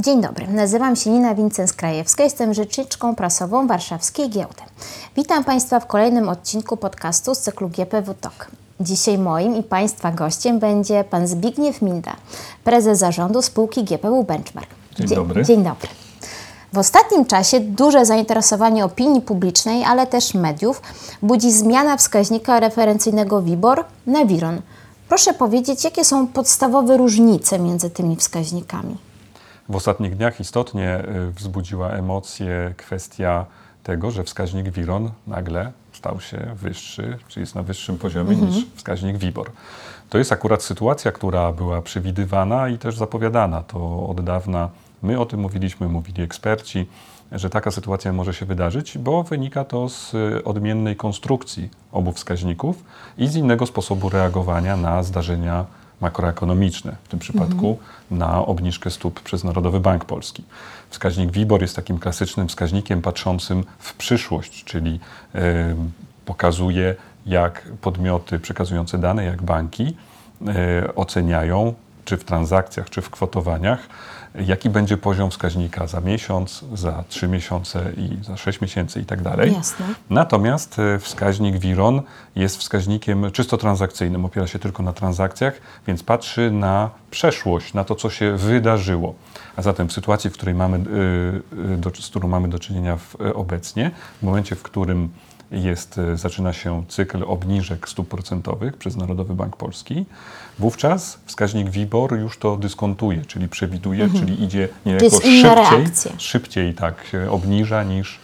Dzień dobry, nazywam się Nina Wincens-Krajewska, jestem rzeczniczką prasową Warszawskiej Giełdy. Witam Państwa w kolejnym odcinku podcastu z cyklu GPW Talk. Dzisiaj moim i Państwa gościem będzie Pan Zbigniew Minda, prezes zarządu spółki GPW Benchmark. Dzień dobry. Dzień dobry. W ostatnim czasie duże zainteresowanie opinii publicznej, ale też mediów budzi zmiana wskaźnika referencyjnego WIBOR na WIRON. Proszę powiedzieć, jakie są podstawowe różnice między tymi wskaźnikami? W ostatnich dniach istotnie y, wzbudziła emocje kwestia tego, że wskaźnik WIRON nagle stał się wyższy, czy jest na wyższym poziomie Mhm. niż wskaźnik WIBOR. To jest akurat sytuacja, która była przewidywana i też zapowiadana. To od dawna my o tym mówiliśmy, mówili eksperci, że taka sytuacja może się wydarzyć, bo wynika to z y, odmiennej konstrukcji obu wskaźników i z innego sposobu reagowania na zdarzenia makroekonomiczne, w tym przypadku na obniżkę stóp przez Narodowy Bank Polski. Wskaźnik WIBOR jest takim klasycznym wskaźnikiem patrzącym w przyszłość, czyli e, pokazuje, jak podmioty przekazujące dane, jak banki e, oceniają, czy w transakcjach, czy w kwotowaniach, jaki będzie poziom wskaźnika za miesiąc, za trzy miesiące i za sześć miesięcy i tak dalej. Jasne. Natomiast e, wskaźnik WIRON jest wskaźnikiem czysto transakcyjnym, opiera się tylko na transakcjach, więc patrzy na przeszłość, na to, co się wydarzyło. A zatem w sytuacji, w której mamy, y, y, do, z którą mamy do czynienia w, y, obecnie, w momencie, w którym jest, y, zaczyna się cykl obniżek stóp procentowych przez Narodowy Bank Polski, wówczas wskaźnik WIBOR już to dyskontuje, czyli przewiduje, czyli idzie niejako Mhm. szybciej, szybciej tak obniża niż,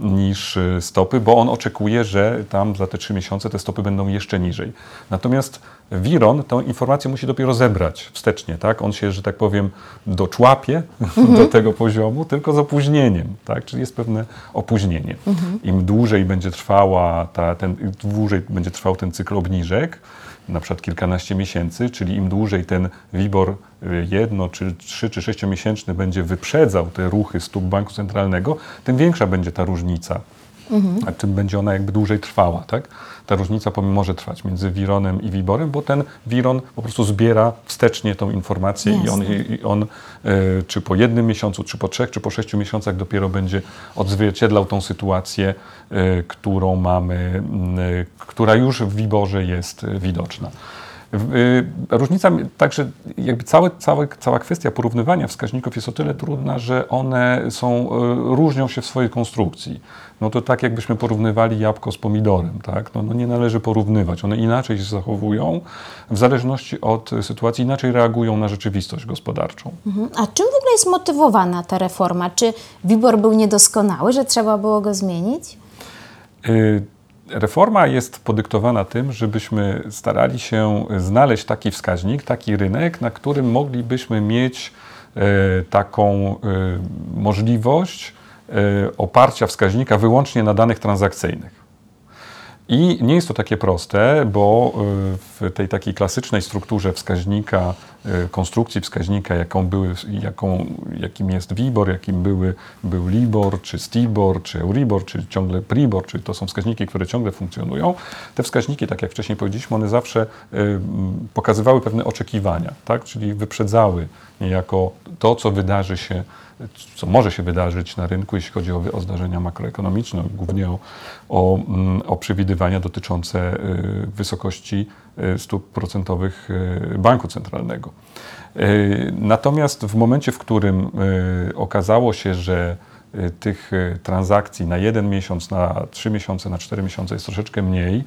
niż y, stopy, bo on oczekuje, że tam za te trzy miesiące te stopy będą jeszcze niżej. Natomiast Wiron tę informację musi dopiero zebrać wstecznie, tak? On się, że tak powiem, doczłapie do tego poziomu, tylko z opóźnieniem, tak? Czyli jest pewne opóźnienie. Im dłużej będzie trwała ta, ten, dłużej będzie trwał ten cykl obniżek, na przykład kilkanaście miesięcy, czyli im dłużej ten WIBOR y, jedno, czy trzy, czy sześciomiesięczny będzie wyprzedzał te ruchy stóp banku centralnego, tym większa będzie ta różnica. A tym będzie ona jakby dłużej trwała, tak? Ta różnica pomimo może trwać między Wironem i Wiborem, bo ten Wiron po prostu zbiera wstecznie tą informację i on, i on e, czy po jednym miesiącu, czy po trzech, czy po sześciu miesiącach dopiero będzie odzwierciedlał tą sytuację, e, którą mamy, e, która już w Wiborze jest widoczna. Y, Różnica, także jakby całe, całe, cała kwestia porównywania wskaźników jest o tyle trudna, że one są, y, różnią się w swojej konstrukcji. No to tak jakbyśmy porównywali jabłko z pomidorem, tak? No, no nie należy porównywać. One inaczej się zachowują, w zależności od sytuacji, inaczej reagują na rzeczywistość gospodarczą. Mhm. A czym w ogóle jest motywowana ta reforma? Czy WIBOR był niedoskonały, że trzeba było go zmienić? Y, Reforma jest podyktowana tym, żebyśmy starali się znaleźć taki wskaźnik, taki rynek, na którym moglibyśmy mieć e, taką e, możliwość e, oparcia wskaźnika wyłącznie na danych transakcyjnych. I nie jest to takie proste, bo y, w tej takiej klasycznej strukturze wskaźnika, y, konstrukcji wskaźnika, jaką były, jaką, jakim jest WIBOR, jakim były, był LIBOR, czy STIBOR, czy EURIBOR, czy ciągle PRIBOR, czy to są wskaźniki, które ciągle funkcjonują. Te wskaźniki, tak jak wcześniej powiedzieliśmy, one zawsze y, pokazywały pewne oczekiwania, tak? czyli wyprzedzały niejako to, co wydarzy się co może się wydarzyć na rynku, jeśli chodzi o, o zdarzenia makroekonomiczne, głównie o, o, mm, o przewidywania dotyczące y, wysokości y, stóp procentowych y, banku centralnego. Natomiast w momencie, w którym okazało się, że tych y, transakcji na jeden miesiąc, na trzy miesiące, na cztery miesiące jest troszeczkę mniej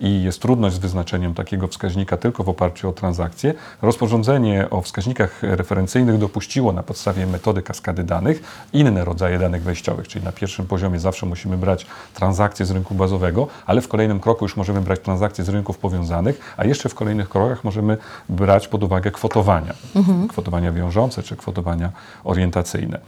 i jest trudność z wyznaczeniem takiego wskaźnika tylko w oparciu o transakcje, rozporządzenie o wskaźnikach referencyjnych dopuściło na podstawie metody kaskady danych inne rodzaje danych wejściowych, czyli na pierwszym poziomie zawsze musimy brać transakcje z rynku bazowego, ale w kolejnym kroku już możemy brać transakcje z rynków powiązanych, a jeszcze w kolejnych krokach możemy brać pod uwagę kwotowania, kwotowania wiążące czy kwotowania orientacyjne.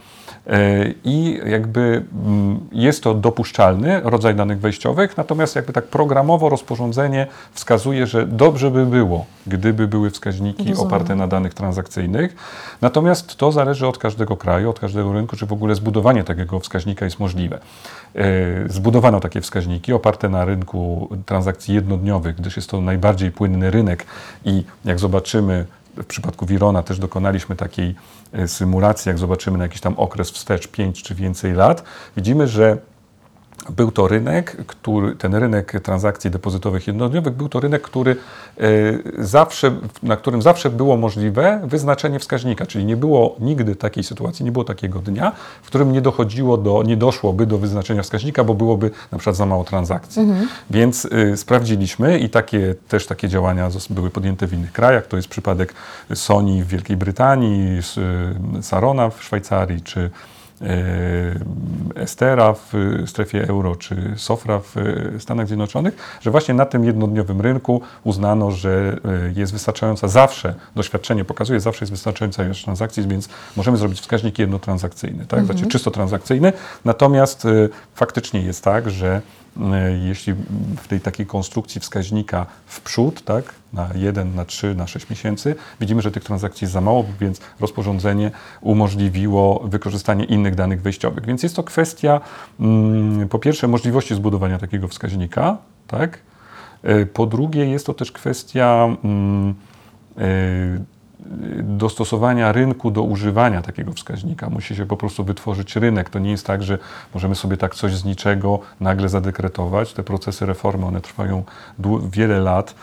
E, I jakby mm, jest to dopuszczalny rodzaj danych wejściowych, natomiast jakby tak programowo rozporządzenie wskazuje, że dobrze by było, gdyby były wskaźniki Rozumiem. oparte na danych transakcyjnych. Natomiast to zależy od każdego kraju, od każdego rynku, czy w ogóle zbudowanie takiego wskaźnika jest możliwe. E, Zbudowano takie wskaźniki oparte na rynku transakcji jednodniowych, gdyż jest to najbardziej płynny rynek i jak zobaczymy w przypadku Wirona też dokonaliśmy takiej e, symulacji, jak zobaczymy na jakiś tam okres wstecz 5 czy więcej lat, widzimy, że był to rynek, który, ten rynek transakcji depozytowych jednodniowych, był to rynek, który e, zawsze, na którym zawsze było możliwe wyznaczenie wskaźnika, czyli nie było nigdy takiej sytuacji, nie było takiego dnia, w którym nie dochodziło do, nie doszłoby do wyznaczenia wskaźnika, bo byłoby na przykład za mało transakcji. Więc y, sprawdziliśmy i takie, też takie działania były podjęte w innych krajach. To jest przypadek Sony w Wielkiej Brytanii, y, Sarona w Szwajcarii, czy e, Estera w strefie euro czy Sofra w e, Stanach Zjednoczonych, że właśnie na tym jednodniowym rynku uznano, że e, jest wystarczająca zawsze, doświadczenie pokazuje, zawsze jest wystarczająca ilość transakcji, więc możemy zrobić wskaźnik jednotransakcyjny, tak? znaczy czysto transakcyjny. Natomiast e, faktycznie jest tak, że e, jeśli w tej takiej konstrukcji wskaźnika w przód, tak, na 1, na 3, na 6 miesięcy, widzimy, że tych transakcji jest za mało, więc rozporządzenie umożliwiło wykorzystanie innych danych wejściowych. Więc jest to kwestia mm, po pierwsze możliwości zbudowania takiego wskaźnika, tak? E, Po drugie jest to też kwestia mm, e, dostosowania rynku do używania takiego wskaźnika. Musi się po prostu wytworzyć rynek. To nie jest tak, że możemy sobie tak coś z niczego nagle zadekretować. Te procesy reformy, one trwają wiele lat.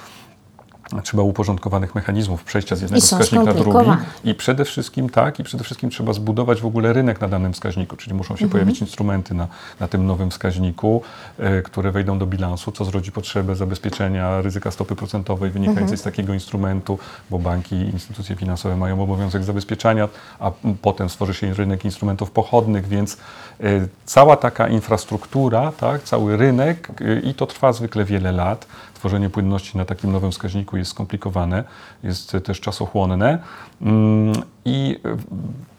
Trzeba uporządkowanych mechanizmów przejścia z jednego wskaźnika na drugi. I przede wszystkim tak, i przede wszystkim trzeba zbudować w ogóle rynek na danym wskaźniku, czyli muszą się pojawić instrumenty na, na tym nowym wskaźniku, e, które wejdą do bilansu, co zrodzi potrzebę zabezpieczenia ryzyka stopy procentowej wynikającej z takiego instrumentu, bo banki i instytucje finansowe mają obowiązek zabezpieczania, a potem stworzy się rynek instrumentów pochodnych, więc e, cała taka infrastruktura, tak, cały rynek e, i to trwa zwykle wiele lat. Tworzenie płynności na takim nowym wskaźniku jest skomplikowane, jest też czasochłonne. Mm, I e,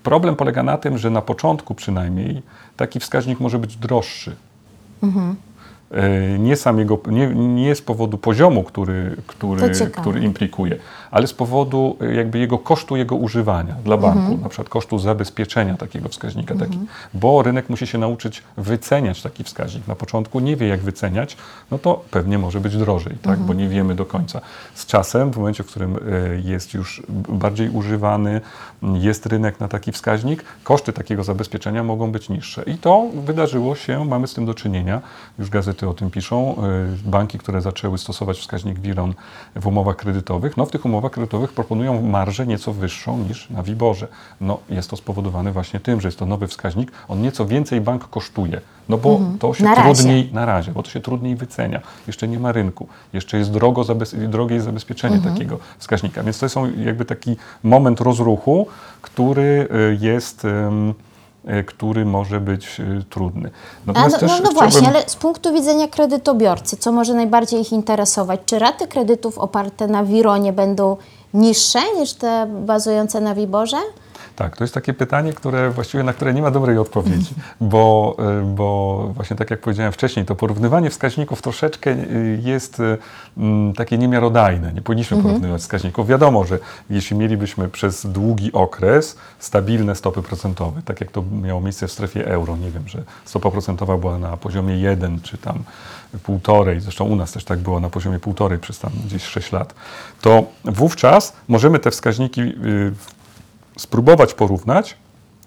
problem polega na tym, że na początku przynajmniej taki wskaźnik może być droższy. E, Nie, sam jego, nie, nie z powodu poziomu, który, który, który implikuje, ale z powodu e, jakby jego kosztu jego używania dla banku, na przykład kosztu zabezpieczenia takiego wskaźnika, taki, bo rynek musi się nauczyć wyceniać taki wskaźnik. Na początku nie wie jak wyceniać, no to pewnie może być drożej, tak, bo nie wiemy do końca. Z czasem, w momencie, w którym e, jest już bardziej używany, jest rynek na taki wskaźnik, koszty takiego zabezpieczenia mogą być niższe. I to wydarzyło się, mamy z tym do czynienia, już gazety o tym piszą, e, banki, które zaczęły stosować wskaźnik WIRON w umowach kredytowych, no w tych umowach kredytowych proponują marżę nieco wyższą niż na WIBORze. No jest to spowodowane właśnie tym, że jest to nowy wskaźnik, on nieco więcej bank kosztuje, no bo to się Na razie. trudniej, na razie, bo to się trudniej wycenia. Jeszcze nie ma rynku, jeszcze jest drogo zabez- drogie jest zabezpieczenie takiego wskaźnika, więc to są jakby taki moment rozruchu, który y, jest... y, który może być y, trudny. A no, Natomiast no, no właśnie, chciałbym- ale z punktu widzenia kredytobiorcy, co może najbardziej ich interesować? Czy raty kredytów oparte na Wironie będą niższe niż te bazujące na Wiborze? Tak, to jest takie pytanie, które właściwie na które nie ma dobrej odpowiedzi, bo, y, bo właśnie tak jak powiedziałem wcześniej, to porównywanie wskaźników troszeczkę y, jest y, mm, takie niemiarodajne. Nie powinniśmy porównywać wskaźników. Wiadomo, że jeśli mielibyśmy przez długi okres stabilne stopy procentowe, tak jak to miało miejsce w strefie euro, nie wiem, że stopa procentowa była na poziomie 1 czy tam półtorej, zresztą u nas też tak było na poziomie półtorej przez tam gdzieś 6 lat, to wówczas możemy te wskaźniki spróbować porównać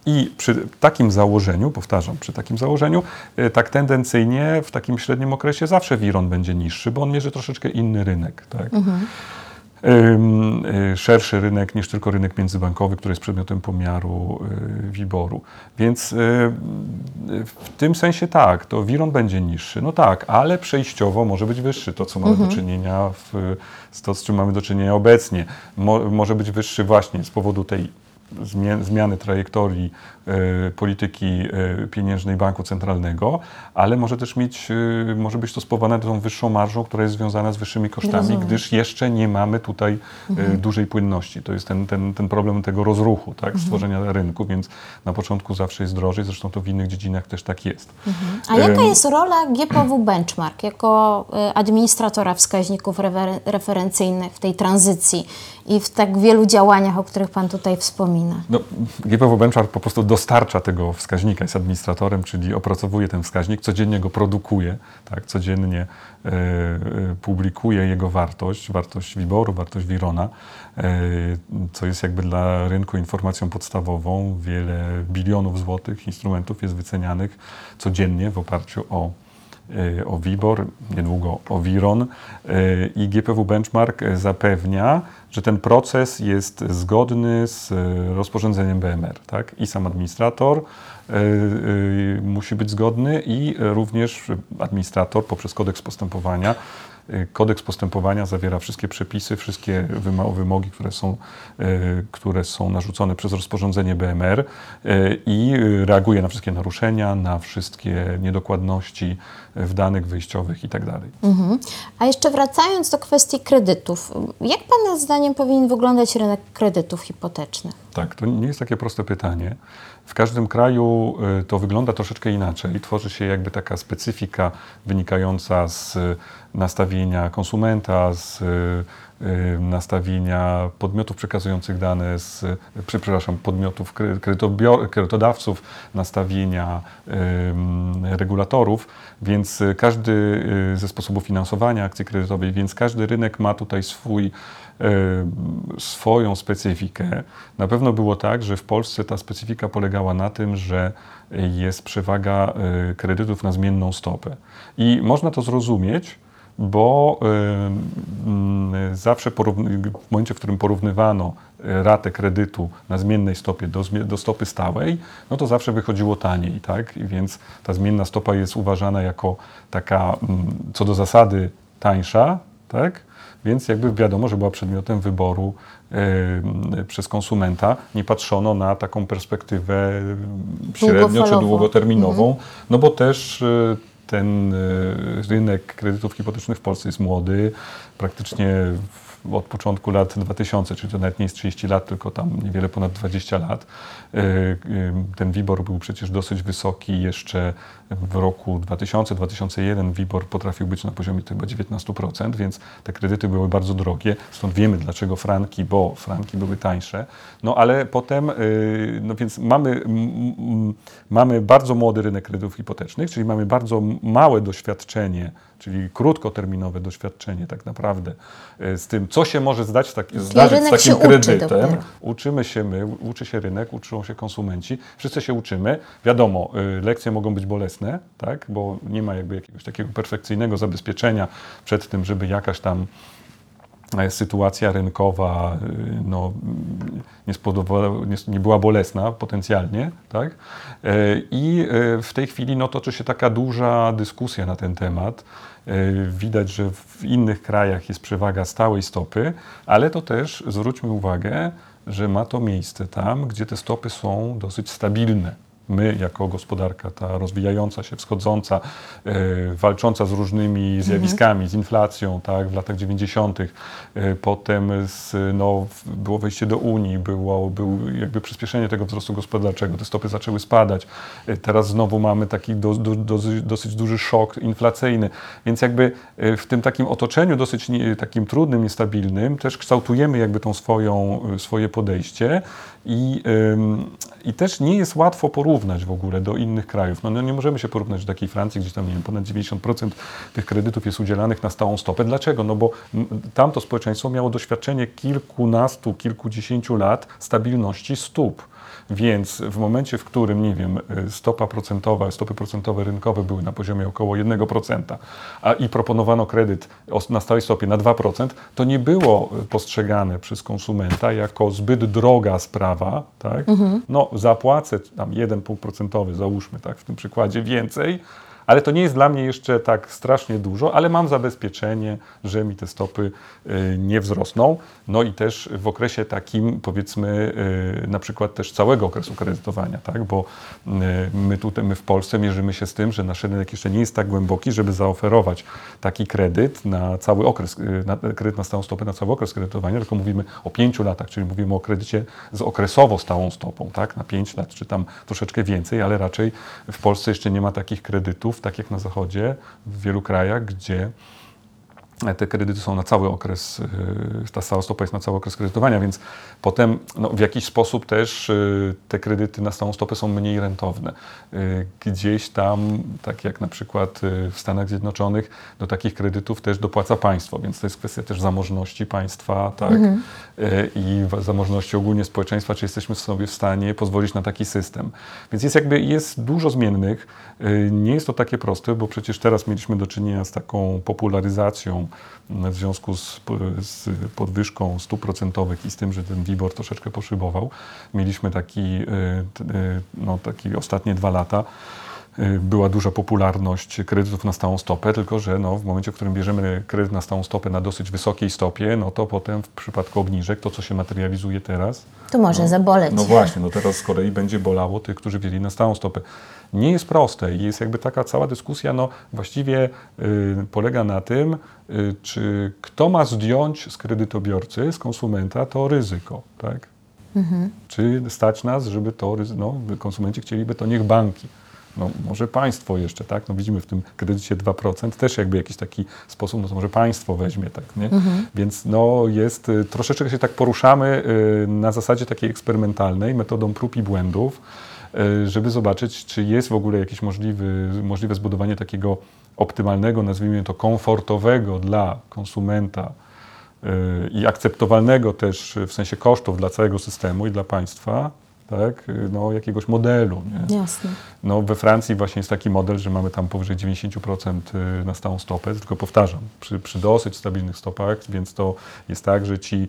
i przy takim założeniu, powtarzam, przy takim założeniu, y, tak tendencyjnie w takim średnim okresie zawsze Wiron będzie niższy, bo on mierzy troszeczkę inny rynek. Tak? Ym, y, szerszy rynek niż tylko rynek międzybankowy, który jest przedmiotem pomiaru y, WIBOR-u. Więc y, w tym sensie tak, to Wiron będzie niższy, no tak, ale przejściowo może być wyższy, to co mamy do czynienia, w, z to z czym mamy do czynienia obecnie. Mo, może być wyższy właśnie z powodu tej zmiany trajektorii polityki e, pieniężnej banku centralnego, ale może też mieć, e, może być to spowodowane tą wyższą marżą, która jest związana z wyższymi kosztami, Rozumiem. gdyż jeszcze nie mamy tutaj e, dużej płynności. To jest ten, ten, ten problem tego rozruchu, tak, stworzenia rynku, więc na początku zawsze jest drożej, zresztą to w innych dziedzinach też tak jest. A jaka jest rola GPW Benchmark jako administratora wskaźników refer- referencyjnych w tej tranzycji i w tak wielu działaniach, o których Pan tutaj zapomina? No, GPW Benchmark po prostu dostarcza tego wskaźnika, jest administratorem, czyli opracowuje ten wskaźnik, codziennie go produkuje, tak, codziennie e, publikuje jego wartość, wartość Wiboru, wartość Wirona, e, co jest jakby dla rynku informacją podstawową. Wiele bilionów złotych instrumentów jest wycenianych codziennie w oparciu o o WIBOR, niedługo o WIRON e, i GPW Benchmark zapewnia, że ten proces jest zgodny z e, rozporządzeniem BMR. Tak? I sam administrator e, e, musi być zgodny i również administrator poprzez kodeks postępowania. Kodeks postępowania zawiera wszystkie przepisy, wszystkie wymo- wymogi, które są, e, które są narzucone przez rozporządzenie BMR e, i reaguje na wszystkie naruszenia, na wszystkie niedokładności w danych wyjściowych itd. Mhm. A jeszcze wracając do kwestii kredytów, jak Pana zdaniem powinien wyglądać rynek kredytów hipotecznych? Tak, to nie jest takie proste pytanie. W każdym kraju y, to wygląda troszeczkę inaczej. Tworzy się jakby taka specyfika wynikająca z nastawienia konsumenta, z y, y, nastawienia podmiotów przekazujących dane, z, przepraszam, podmiotów kredytodawców, nastawienia regulatorów, więc każdy ze sposobów finansowania akcji kredytowej, więc każdy rynek ma tutaj swój swoją specyfikę. Na pewno było tak, że w Polsce ta specyfika polegała na tym, że jest przewaga y, kredytów na zmienną stopę. I można to zrozumieć, bo y, mm, zawsze w momencie, w którym porównywano ratę kredytu na zmiennej stopie do, do stopy stałej, no to zawsze wychodziło taniej, tak? I więc ta zmienna stopa jest uważana jako taka mm, co do zasady tańsza, tak? Więc jakby wiadomo, że była przedmiotem wyboru y, przez konsumenta. Nie patrzono na taką perspektywę średnio czy długoterminową, no bo też y, ten y, rynek kredytów hipotecznych w Polsce jest młody, praktycznie w- od początku lat 2000, czyli to nawet nie jest 30 lat, tylko tam niewiele ponad 20 lat. Y, y, Ten WIBOR był przecież dosyć wysoki jeszcze w roku 2000-2001. WIBOR potrafił być na poziomie chyba 19%, więc te kredyty były bardzo drogie. Stąd wiemy dlaczego franki, bo franki były tańsze. No ale potem, y, no więc mamy, mamy bardzo młody rynek kredytów hipotecznych, czyli mamy bardzo małe doświadczenie, czyli krótkoterminowe doświadczenie tak naprawdę y, z tym, co się może zdać, tak, zdarzyć z takim uczy kredytem. dopiero. Uczymy się my, uczy się rynek, uczą się konsumenci, wszyscy się uczymy. Wiadomo, y, lekcje mogą być bolesne, tak, bo nie ma jakby jakiegoś takiego perfekcyjnego zabezpieczenia przed tym, żeby jakaś tam e, sytuacja rynkowa y, no, nie, nie, nie była bolesna potencjalnie. Tak? E, I e, w tej chwili no, toczy się taka duża dyskusja na ten temat. E, Widać, że w innych krajach jest przewaga stałej stopy, ale to też zwróćmy uwagę, że ma to miejsce tam, gdzie te stopy są dosyć stabilne my jako gospodarka, ta rozwijająca się, wschodząca, e, walcząca z różnymi zjawiskami, z inflacją, tak, w latach 90., e, potem z, no, było wejście do Unii, było, był jakby przyspieszenie tego wzrostu gospodarczego, te stopy zaczęły spadać, e, teraz znowu mamy taki do, do, dosyć, dosyć duży szok inflacyjny, więc jakby w tym takim otoczeniu dosyć nie, takim trudnym, niestabilnym też kształtujemy jakby tą swoją, swoje podejście i, i też nie jest łatwo porównać w ogóle do innych krajów. No, no nie możemy się porównać do takiej Francji, gdzie tam nie wiem, ponad 90% tych kredytów jest udzielanych na stałą stopę. Dlaczego? No bo tamto społeczeństwo miało doświadczenie kilkunastu, kilkudziesięciu lat stabilności stóp. Więc w momencie, w którym, nie wiem, y, stopa procentowa, stopy procentowe rynkowe były na poziomie około 1%, a i proponowano kredyt na stałej stopie na 2%, to nie było y, postrzegane przez konsumenta jako zbyt droga sprawa, tak? No, zapłacę tam 1 punkt procentowy, załóżmy, tak, w tym przykładzie więcej, ale to nie jest dla mnie jeszcze tak strasznie dużo, ale mam zabezpieczenie, że mi te stopy y, nie wzrosną. No i też w okresie takim, powiedzmy, y, na przykład też całego okresu kredytowania, tak? bo y, my tutaj, my w Polsce mierzymy się z tym, że nasz rynek jeszcze nie jest tak głęboki, żeby zaoferować taki kredyt na cały okres, na, kredyt na stałą stopę na cały okres kredytowania, tylko mówimy o pięciu latach, czyli mówimy o kredycie z okresowo stałą stopą, tak? na pięć lat, czy tam troszeczkę więcej, ale raczej w Polsce jeszcze nie ma takich kredytów, tak jak na Zachodzie, w wielu krajach, gdzie te kredyty są na cały okres, y, ta stała stopa jest na cały okres kredytowania, więc potem no, w jakiś sposób też y, te kredyty na stałą stopę są mniej rentowne. Y, gdzieś tam, tak jak na przykład w Stanach Zjednoczonych, do takich kredytów też dopłaca państwo, więc to jest kwestia też zamożności państwa tak? Mhm. i zamożności ogólnie społeczeństwa, czy jesteśmy sobie w stanie pozwolić na taki system. Więc jest jakby jest dużo zmiennych. Nie jest to takie proste, bo przecież teraz mieliśmy do czynienia z taką popularyzacją w związku z, z podwyżką stóp procentowych i z tym, że ten WIBOR troszeczkę poszybował. Mieliśmy taki, e, e, no, taki ostatnie dwa lata była duża popularność kredytów na stałą stopę, tylko że no, w momencie, w którym bierzemy kredyt na stałą stopę na dosyć wysokiej stopie, no to potem w przypadku obniżek, to co się materializuje teraz... To może no, zaboleć. No właśnie, no teraz z kolei będzie bolało tych, którzy wzięli na stałą stopę nie jest proste i jest jakby taka cała dyskusja, no właściwie y, polega na tym, y, czy kto ma zdjąć z kredytobiorcy, z konsumenta to ryzyko, tak? Mhm. Czy stać nas, żeby to, no, konsumenci chcieliby to niech banki. No, może państwo jeszcze, tak? No, widzimy w tym kredycie 2%, też jakby jakiś taki sposób, no to może państwo weźmie, tak? Nie? Mhm. Więc no, jest, y, troszeczkę się tak poruszamy y, na zasadzie takiej eksperymentalnej, metodą prób i błędów. E, żeby zobaczyć, czy jest w ogóle jakieś możliwy, możliwe zbudowanie takiego optymalnego, nazwijmy to komfortowego dla konsumenta i akceptowalnego też w sensie kosztów dla całego systemu i dla państwa, tak, no, jakiegoś modelu. Nie? Jasne. No, we Francji właśnie jest taki model, że mamy tam powyżej 90% e, na stałą stopę, tylko powtarzam, przy, przy dosyć stabilnych stopach, więc to jest tak, że ci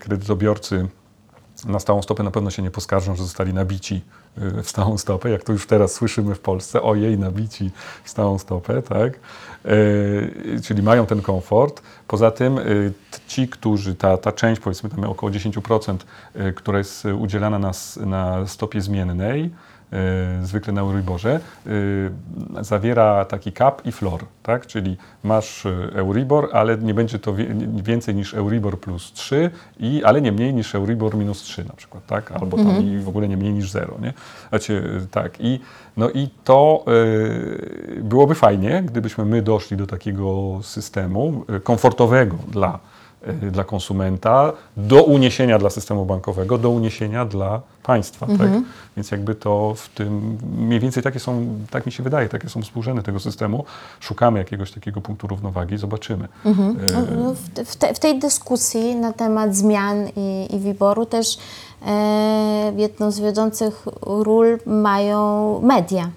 kredytobiorcy na stałą stopę na pewno się nie poskarżą, że zostali nabici y, w stałą stopę, jak to już teraz słyszymy w Polsce, ojej, nabici w stałą stopę, tak? E, czyli mają ten komfort. Poza tym y, ci, którzy, ta, ta część, powiedzmy tam około 10%, y, która jest udzielana na, na stopie zmiennej, E, zwykle na Euriborze, zawiera taki cap i floor, tak? czyli masz Euribor, ale nie będzie to więcej niż Euribor plus 3, i, ale nie mniej niż Euribor minus 3 na przykład, tak? albo tam mhm. i w ogóle nie mniej niż 0. Nie? Znaczy, tak. I, no i to byłoby fajnie, gdybyśmy my doszli do takiego systemu komfortowego dla Y, dla konsumenta, do uniesienia dla systemu bankowego, do uniesienia dla państwa. Tak? Mhm. Tak? Więc jakby to w tym, mniej więcej takie są, tak mi się wydaje, takie są współrzędy tego systemu. Szukamy jakiegoś takiego punktu równowagi, zobaczymy. Mhm. Y, no, no, w, te, w, tej dyskusji na temat zmian i, i wyboru też e, jedną z wiodących ról mają media.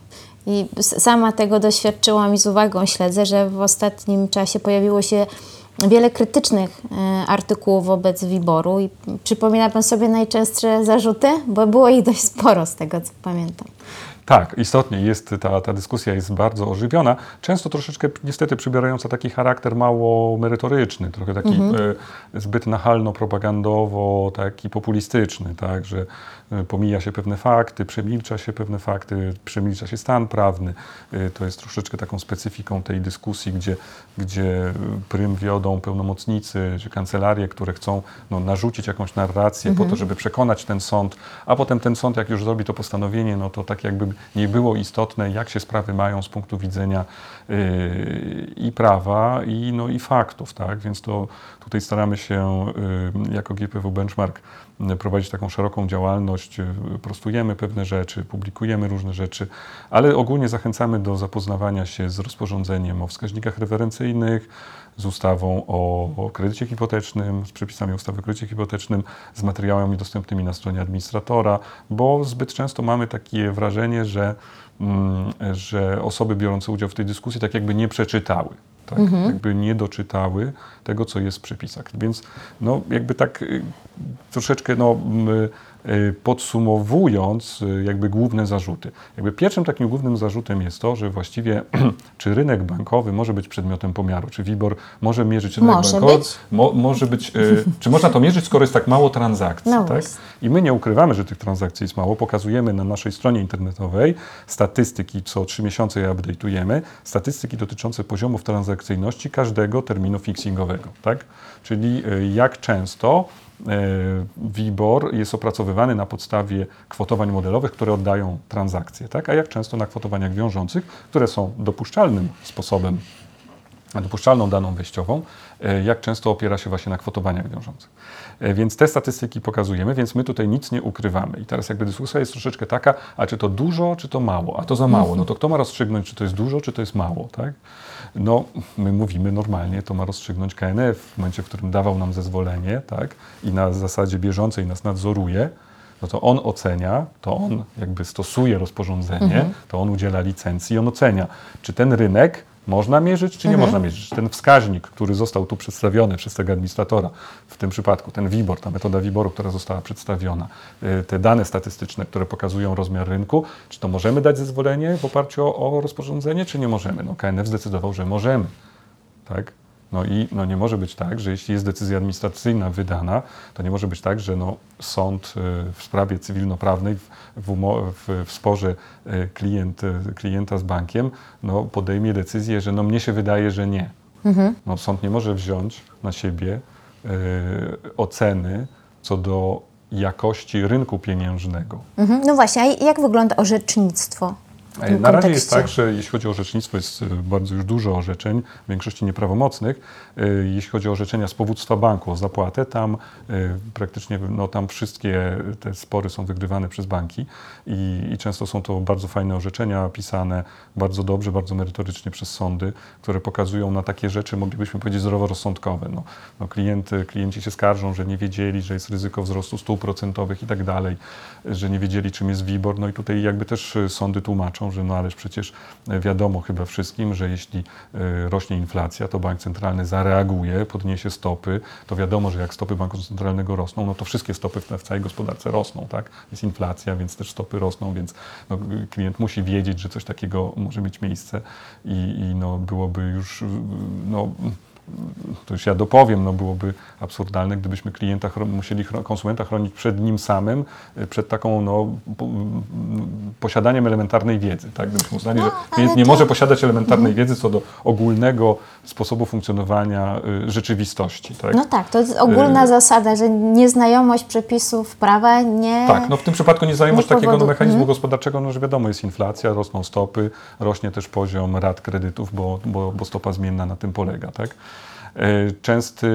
I sama tego doświadczyłam i z uwagą śledzę, że w ostatnim czasie pojawiło się wiele krytycznych e, artykułów wobec Wiboru i przypomina Pan sobie najczęstsze zarzuty? Bo było ich dość sporo z tego, co pamiętam. Tak, istotnie jest ta, ta dyskusja jest bardzo ożywiona, często troszeczkę niestety przybierająca taki charakter mało merytoryczny, trochę taki mhm. e, zbyt nachalno-propagandowo, taki populistyczny, tak, że pomija się pewne fakty, przemilcza się pewne fakty, przemilcza się stan prawny. E, to jest troszeczkę taką specyfiką tej dyskusji, gdzie, gdzie prym wiodą pełnomocnicy czy kancelarie, które chcą no, narzucić jakąś narrację mhm. po to, mhm. żeby przekonać ten sąd, a potem ten sąd, jak już zrobi to postanowienie, no to tak jakby nie było istotne, jak się sprawy mają z punktu widzenia yy, i prawa, i, no, i faktów. Tak? Więc to tutaj staramy się yy, jako GPW Benchmark prowadzić taką szeroką działalność, yy, prostujemy pewne rzeczy, publikujemy różne rzeczy, ale ogólnie zachęcamy do zapoznawania się z rozporządzeniem o wskaźnikach referencyjnych, z ustawą o, o kredycie hipotecznym, z przepisami ustawy o kredycie hipotecznym, z materiałami dostępnymi na stronie administratora, bo zbyt często mamy takie wrażenie, że, mm, że osoby biorące udział w tej dyskusji tak jakby nie przeczytały. Tak, mhm. jakby nie doczytały tego, co jest w przepisach. Więc no, jakby tak y, troszeczkę no, podsumowując y, jakby główne zarzuty. Jakby pierwszym takim głównym zarzutem jest to, że właściwie czy rynek bankowy może być przedmiotem pomiaru, czy WIBOR może mierzyć rynek może bankowy, być. Mo, może być, y, czy można to mierzyć, skoro jest tak mało transakcji, no tak? I my nie ukrywamy, że tych transakcji jest mało, pokazujemy na naszej stronie internetowej statystyki, co trzy miesiące je update'ujemy, statystyki dotyczące poziomów transakcyjności każdego terminu fixingowego, tak? Czyli jak często WIBOR jest opracowywany na podstawie kwotowań modelowych, które oddają transakcje, tak? a jak często na kwotowaniach wiążących, które są dopuszczalnym sposobem dopuszczalną daną wejściową, e, jak często opiera się właśnie na kwotowaniach wiążących. E, Więc te statystyki pokazujemy, więc my tutaj nic nie ukrywamy. I teraz jakby dyskusja jest troszeczkę taka, a czy to dużo, czy to mało? A to za mało. No to kto ma rozstrzygnąć, czy to jest dużo, czy to jest mało, tak? No, my mówimy normalnie, to ma rozstrzygnąć KNF w momencie, w którym dawał nam zezwolenie, tak? I na zasadzie bieżącej nas nadzoruje, no to on ocenia, to on jakby stosuje rozporządzenie, to on udziela licencji i on ocenia, czy ten rynek można mierzyć, czy nie można mierzyć. Ten wskaźnik, który został tu przedstawiony przez tego administratora, w tym przypadku ten WIBOR, ta metoda WIBORu, która została przedstawiona, y, te dane statystyczne, które pokazują rozmiar rynku, czy to możemy dać zezwolenie w oparciu o, o rozporządzenie, czy nie możemy? No KNF zdecydował, że możemy. Tak? No i no nie może być tak, że jeśli jest decyzja administracyjna wydana, to nie może być tak, że no sąd y, w sprawie cywilnoprawnej w, w, w, sporze y, klient, y, klienta z bankiem no podejmie decyzję, że no mnie się wydaje, że nie. No, sąd nie może wziąć na siebie y, oceny co do jakości rynku pieniężnego. Mhm. No właśnie, a jak wygląda orzecznictwo? E, Na razie jest kontekście? tak, że jeśli chodzi o orzecznictwo, jest e, bardzo już dużo orzeczeń, w większości nieprawomocnych. E, Jeśli chodzi o orzeczenia z powództwa banku o zapłatę, tam praktycznie no, tam wszystkie te spory są wygrywane przez banki i, i często są to bardzo fajne orzeczenia pisane bardzo dobrze, bardzo merytorycznie przez sądy, które pokazują na takie rzeczy, moglibyśmy powiedzieć, zdroworozsądkowe. No, no klienty, klienci się skarżą, że nie wiedzieli, że jest ryzyko wzrostu stóp procentowych i tak dalej, że nie wiedzieli, czym jest WIBOR. No i tutaj jakby też sądy tłumaczą, że no ależ przecież e, wiadomo chyba wszystkim, że jeśli e, rośnie inflacja, to bank centralny zareaguje, podniesie stopy. To wiadomo, że jak stopy banku centralnego rosną, no to wszystkie stopy w całej gospodarce rosną, tak? Jest inflacja, więc też stopy rosną, więc no, klient musi wiedzieć, że coś takiego może mieć miejsce i, i no, byłoby już no, to już ja dopowiem, no byłoby absurdalne, gdybyśmy klienta musieli konsumenta chronić przed nim samym, y, przed taką no, po, posiadaniem elementarnej wiedzy. Tak? Gdybyśmy uznali, No, że klient nie to- może posiadać elementarnej wiedzy co do ogólnego sposobu funkcjonowania y, rzeczywistości. Tak? No tak, to jest ogólna Y- zasada, że nieznajomość przepisów prawa nie... Tak, no w tym przypadku nieznajomość nie takiego no, powodu- mechanizmu Mhm. gospodarczego, no że wiadomo, jest inflacja, rosną stopy, rośnie też poziom rat kredytów, bo, bo, bo stopa zmienna na tym polega, tak? E, Częsty,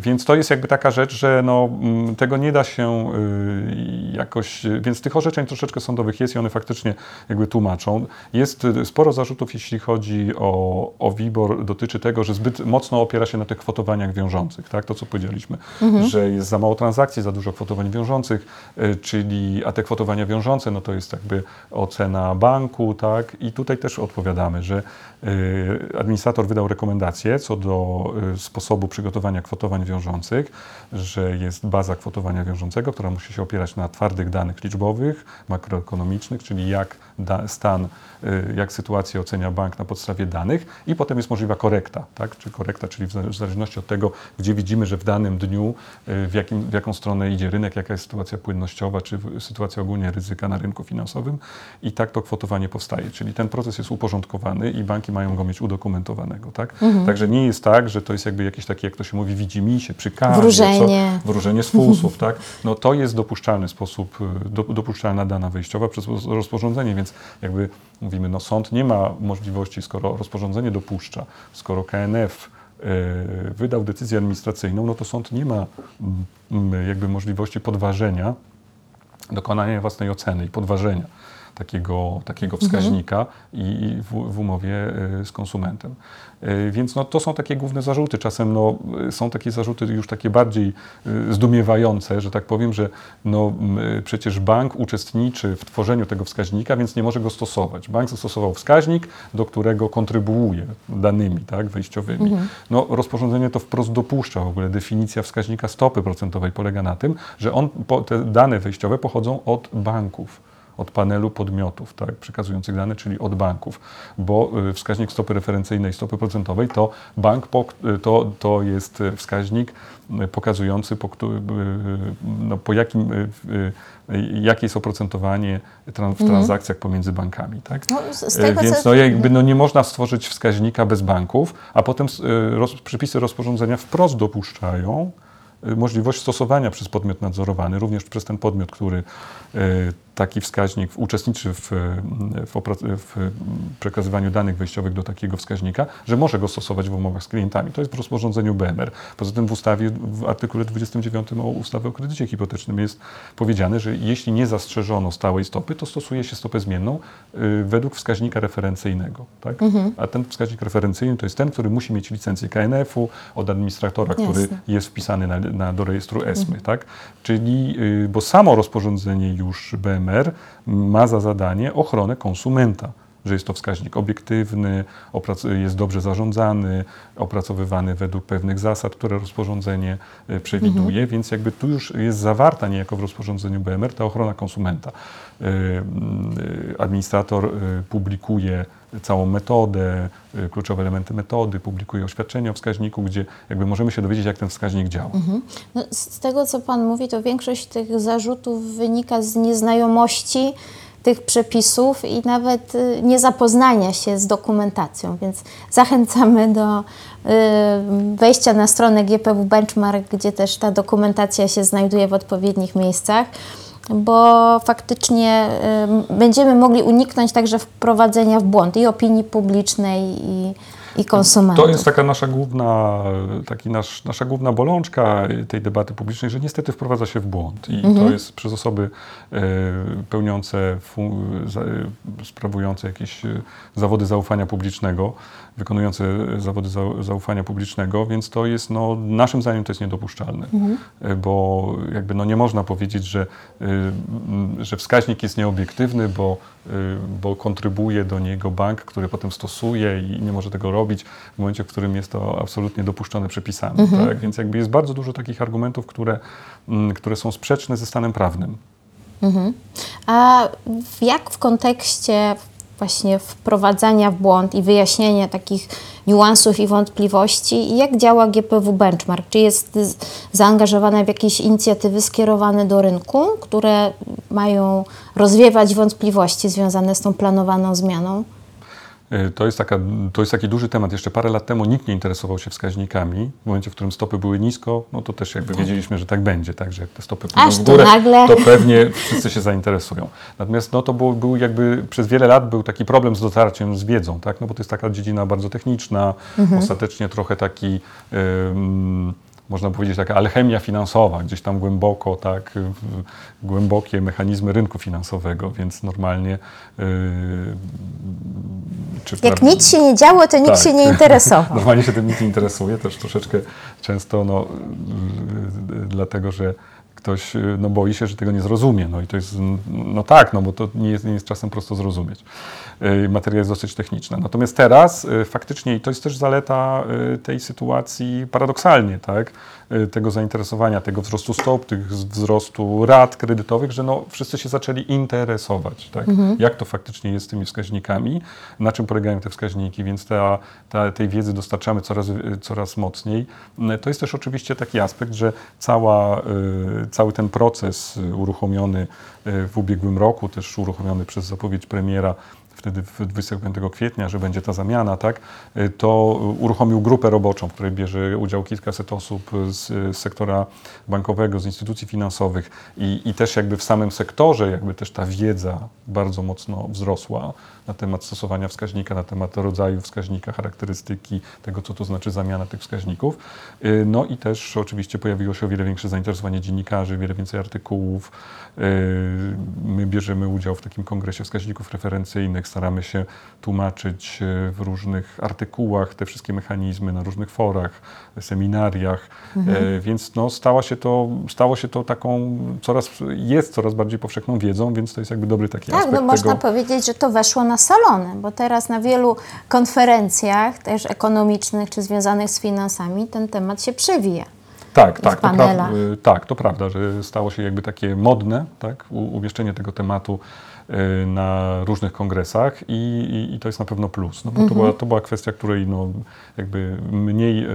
więc to jest jakby taka rzecz, że no, mm, tego nie da się y, jakoś, więc tych orzeczeń troszeczkę sądowych jest i one faktycznie jakby tłumaczą. Jest y, sporo zarzutów, jeśli chodzi o, o WIBOR, dotyczy tego, że zbyt mocno opiera się na tych kwotowaniach wiążących, tak? To, co powiedzieliśmy, że jest za mało transakcji, za dużo kwotowań wiążących, y, czyli, a te kwotowania wiążące, no to jest jakby ocena banku, tak? I tutaj też odpowiadamy, że administrator wydał rekomendacje co do sposobu przygotowania kwotowań wiążących, że jest baza kwotowania wiążącego, która musi się opierać na twardych danych liczbowych, makroekonomicznych, czyli jak stan, y, jak sytuację ocenia bank na podstawie danych i potem jest możliwa korekta, tak? Czy korekta, czyli w zale- w zależności od tego, gdzie widzimy, że w danym dniu, y, w, jakim, w jaką stronę idzie rynek, jaka jest sytuacja płynnościowa, czy sytuacja ogólnie ryzyka na rynku finansowym i tak to kwotowanie powstaje. Czyli ten proces jest uporządkowany i banki mają go mieć udokumentowanego, tak? Także nie jest tak, że to jest jakby jakieś takie, jak to się mówi, widzimisię, przy kawie, Wróżenie. Co, wróżenie z fusów, tak? No to jest dopuszczalny sposób, y, do, dopuszczalna dana wejściowa przez roz- rozporządzenie, więc jakby mówimy, no sąd nie ma możliwości, skoro rozporządzenie dopuszcza, skoro KNF y, wydał decyzję administracyjną, no to sąd nie ma mm, mm, jakby możliwości podważenia, dokonania własnej oceny i podważenia takiego, takiego wskaźnika i, i w, w umowie y, z konsumentem. Y, Więc no, to są takie główne zarzuty. Czasem no, y, są takie zarzuty już takie bardziej y, zdumiewające, że tak powiem, że no, przecież bank uczestniczy w tworzeniu tego wskaźnika, więc nie może go stosować. Bank zastosował wskaźnik, do którego kontrybuuje danymi tak, wejściowymi. No, rozporządzenie to wprost dopuszcza. W ogóle definicja wskaźnika stopy procentowej polega na tym, że on, po, te dane wejściowe pochodzą od banków od panelu podmiotów tak, przekazujących dane, czyli od banków, bo y, wskaźnik stopy referencyjnej, stopy procentowej to bank, po, y, to, to jest wskaźnik y, pokazujący, po, no, po jakim, jakie jest oprocentowanie tran- w transakcjach pomiędzy bankami. Tak? No, Więc no, jakby, no, nie można stworzyć wskaźnika bez banków, a potem roz, przepisy rozporządzenia wprost dopuszczają możliwość stosowania przez podmiot nadzorowany, również przez ten podmiot, który taki wskaźnik uczestniczy w, w, w, przekazywaniu danych wejściowych do takiego wskaźnika, że może go stosować w umowach z klientami. To jest w rozporządzeniu BMR. Poza tym w ustawie, w artykule 29 o ustawy o kredycie hipotecznym jest powiedziane, że jeśli nie zastrzeżono stałej stopy, to stosuje się stopę zmienną y, według wskaźnika referencyjnego. Tak? Mhm. A ten wskaźnik referencyjny to jest ten, który musi mieć licencję KNF-u od administratora, Jasne. który jest wpisany na, na, do rejestru ESMY. Mhm. Tak? Czyli, y, bo samo rozporządzenie już BMR ma za zadanie ochronę konsumenta że jest to wskaźnik obiektywny, jest dobrze zarządzany, opracowywany według pewnych zasad, które rozporządzenie e, przewiduje, mhm. więc jakby tu już jest zawarta niejako w rozporządzeniu BMR ta ochrona konsumenta. E, e, administrator publikuje całą metodę, kluczowe elementy metody, publikuje oświadczenie o wskaźniku, gdzie jakby możemy się dowiedzieć, jak ten wskaźnik działa. Mhm. No, z tego, co Pan mówi, to większość tych zarzutów wynika z nieznajomości tych przepisów i nawet y, nie zapoznania się z dokumentacją, więc zachęcamy do y, wejścia na stronę GPW Benchmark, gdzie też ta dokumentacja się znajduje w odpowiednich miejscach, bo faktycznie y, będziemy mogli uniknąć także wprowadzenia w błąd i opinii publicznej i i konsumentów. To jest taka nasza główna, taki nasz, nasza główna bolączka tej debaty publicznej, że niestety wprowadza się w błąd. I mhm. to jest przez osoby e, pełniące, sprawujące jakieś zawody zaufania publicznego, wykonujące zawody zaufania publicznego, więc to jest, no, naszym zdaniem to jest niedopuszczalne, mhm. E, bo jakby no, nie można powiedzieć, że, że wskaźnik jest nieobiektywny, bo, bo kontrybuje do niego bank, który potem stosuje i nie może tego robić w momencie, w którym jest to absolutnie dopuszczone przepisami. Mhm. Tak? Więc jakby jest bardzo dużo takich argumentów, które, które są sprzeczne ze stanem prawnym. Mhm. A jak w kontekście właśnie wprowadzania w błąd i wyjaśnienia takich niuansów i wątpliwości, jak działa GPW Benchmark? Czy jest zaangażowane w jakieś inicjatywy skierowane do rynku, które mają rozwiewać wątpliwości związane z tą planowaną zmianą? E, to jest, taka, to jest taki duży temat. Jeszcze parę lat temu nikt nie interesował się wskaźnikami. W momencie, w którym stopy były nisko, no to też jakby tak. wiedzieliśmy, że tak będzie, tak, że jak te stopy pójdą w górę, to, to pewnie wszyscy się zainteresują. Natomiast no, to był, był jakby przez wiele lat był taki problem z dotarciem z wiedzą, tak, no bo to jest taka dziedzina bardzo techniczna, mhm. ostatecznie trochę taki... można powiedzieć, taka alchemia finansowa, gdzieś tam głęboko, tak, głębokie mechanizmy rynku finansowego, więc normalnie. Yy, Jak nic się nie działo, to nikt tak. się nie interesował. normalnie się tym nikt nie interesuje, też troszeczkę często, no, yy, dlatego że ktoś no, boi się, że tego nie zrozumie. No i to jest, no tak, no bo to nie jest, nie jest czasem prosto zrozumieć. Y, materia jest dosyć techniczna. Natomiast teraz y, faktycznie, i to jest też zaleta y, tej sytuacji paradoksalnie, tak, tego zainteresowania, tego wzrostu stop, tych wzrostu rat kredytowych, że no, wszyscy się zaczęli interesować, tak, mhm. jak to faktycznie jest z tymi wskaźnikami, na czym polegają te wskaźniki, więc ta, ta, tej wiedzy dostarczamy coraz, coraz mocniej. To jest też oczywiście taki aspekt, że cała, cały ten proces uruchomiony w ubiegłym roku, też uruchomiony przez zapowiedź premiera wtedy 25 kwietnia, że będzie ta zamiana, tak, y, to uruchomił grupę roboczą, w której bierze udział kilkaset osób z, z sektora bankowego, z instytucji finansowych i, i też jakby w samym sektorze jakby też ta wiedza bardzo mocno wzrosła na temat stosowania wskaźnika, na temat rodzaju wskaźnika, charakterystyki tego, co to znaczy zamiana tych wskaźników. Y, no i też oczywiście pojawiło się o wiele większe zainteresowanie dziennikarzy, wiele więcej artykułów. Y, my bierzemy udział w takim kongresie wskaźników referencyjnych, staramy się tłumaczyć y, w różnych artykułach te wszystkie mechanizmy na różnych forach, seminariach, mhm. więc no, stało, się to, stało się to taką coraz, jest coraz bardziej powszechną wiedzą, więc to jest jakby dobry taki tak, aspekt no można tego. powiedzieć, że to weszło na salony, bo teraz na wielu konferencjach, też ekonomicznych czy związanych z finansami, ten temat się przewija. Tak, tak, to pra- y, tak, to prawda, że stało się jakby takie modne, tak, umieszczenie tego tematu na różnych kongresach i, i, i, to jest na pewno plus, no bo mhm. to, była, to była kwestia, której no, jakby mniej y,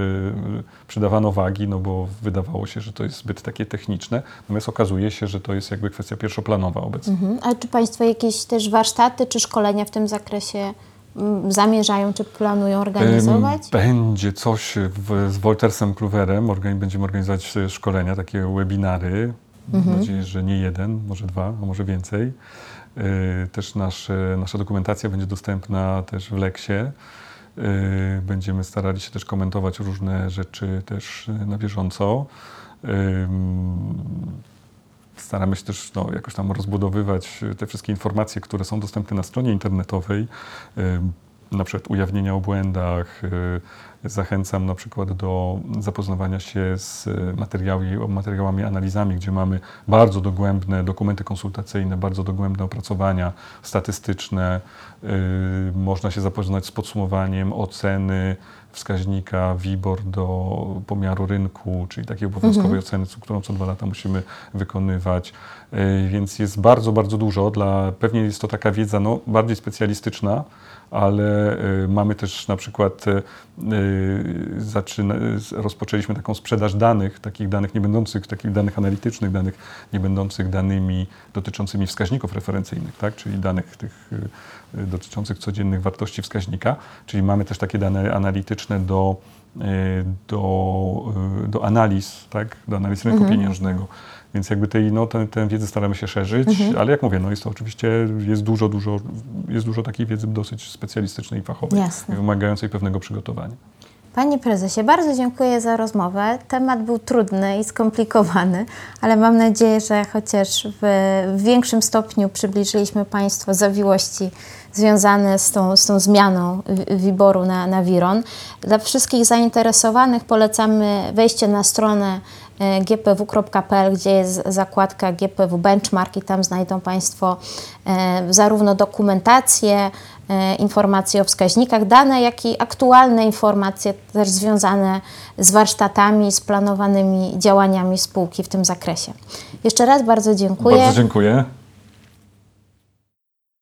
przydawano wagi, no bo wydawało się, że to jest zbyt takie techniczne, natomiast okazuje się, że to jest jakby kwestia pierwszoplanowa obecnie. Mhm. A czy Państwo jakieś też warsztaty czy szkolenia w tym zakresie zamierzają czy planują organizować? Będzie coś w, z Woltersem Kluwerem, będziemy organizować szkolenia, takie webinary Mam nadzieję, że nie jeden, może dwa, a może więcej. Y, Też nasze, nasza dokumentacja będzie dostępna też w Leksie. Y, Będziemy starali się też komentować różne rzeczy też y, na bieżąco. Staramy się też no, jakoś tam rozbudowywać te wszystkie informacje, które są dostępne na stronie internetowej, na przykład ujawnienia o błędach. y, Zachęcam na przykład do zapoznawania się z y, materiałami, materiałami, analizami, gdzie mamy bardzo dogłębne dokumenty konsultacyjne, bardzo dogłębne opracowania statystyczne. Y, Można się zapoznać z podsumowaniem oceny wskaźnika WIBOR do pomiaru rynku, czyli takiej obowiązkowej oceny, co- którą co dwa lata musimy wykonywać. Y, Więc jest bardzo, bardzo dużo. Dla, pewnie jest to taka wiedza no, bardziej specjalistyczna, ale y, mamy też na przykład y, zaczyna, rozpoczęliśmy taką sprzedaż danych, takich danych nie będących, takich danych analitycznych, danych nie będących danymi dotyczącymi wskaźników referencyjnych, tak? czyli danych tych dotyczących codziennych wartości wskaźnika, czyli mamy też takie dane analityczne do, y, do, y, do analiz, tak? do analiz rynku pieniężnego. Więc jakby tej, no, tę, tę wiedzę staramy się szerzyć, ale jak mówię, no jest to oczywiście, jest dużo, dużo, jest dużo takiej wiedzy dosyć specjalistycznej i fachowej, Jasne. wymagającej pewnego przygotowania. Panie prezesie, bardzo dziękuję za rozmowę. Temat był trudny i skomplikowany, ale mam nadzieję, że chociaż w, w większym stopniu przybliżyliśmy Państwu zawiłości związane z tą, z tą zmianą WIBOR-u na, na WIRON. Dla wszystkich zainteresowanych polecamy wejście na stronę e, gpw.pl, gdzie jest zakładka GPW Benchmark i tam znajdą Państwo e, zarówno dokumentację, informacje o wskaźnikach, dane, jak i aktualne informacje też związane z warsztatami, z planowanymi działaniami spółki w tym zakresie. Jeszcze raz bardzo dziękuję. Bardzo dziękuję.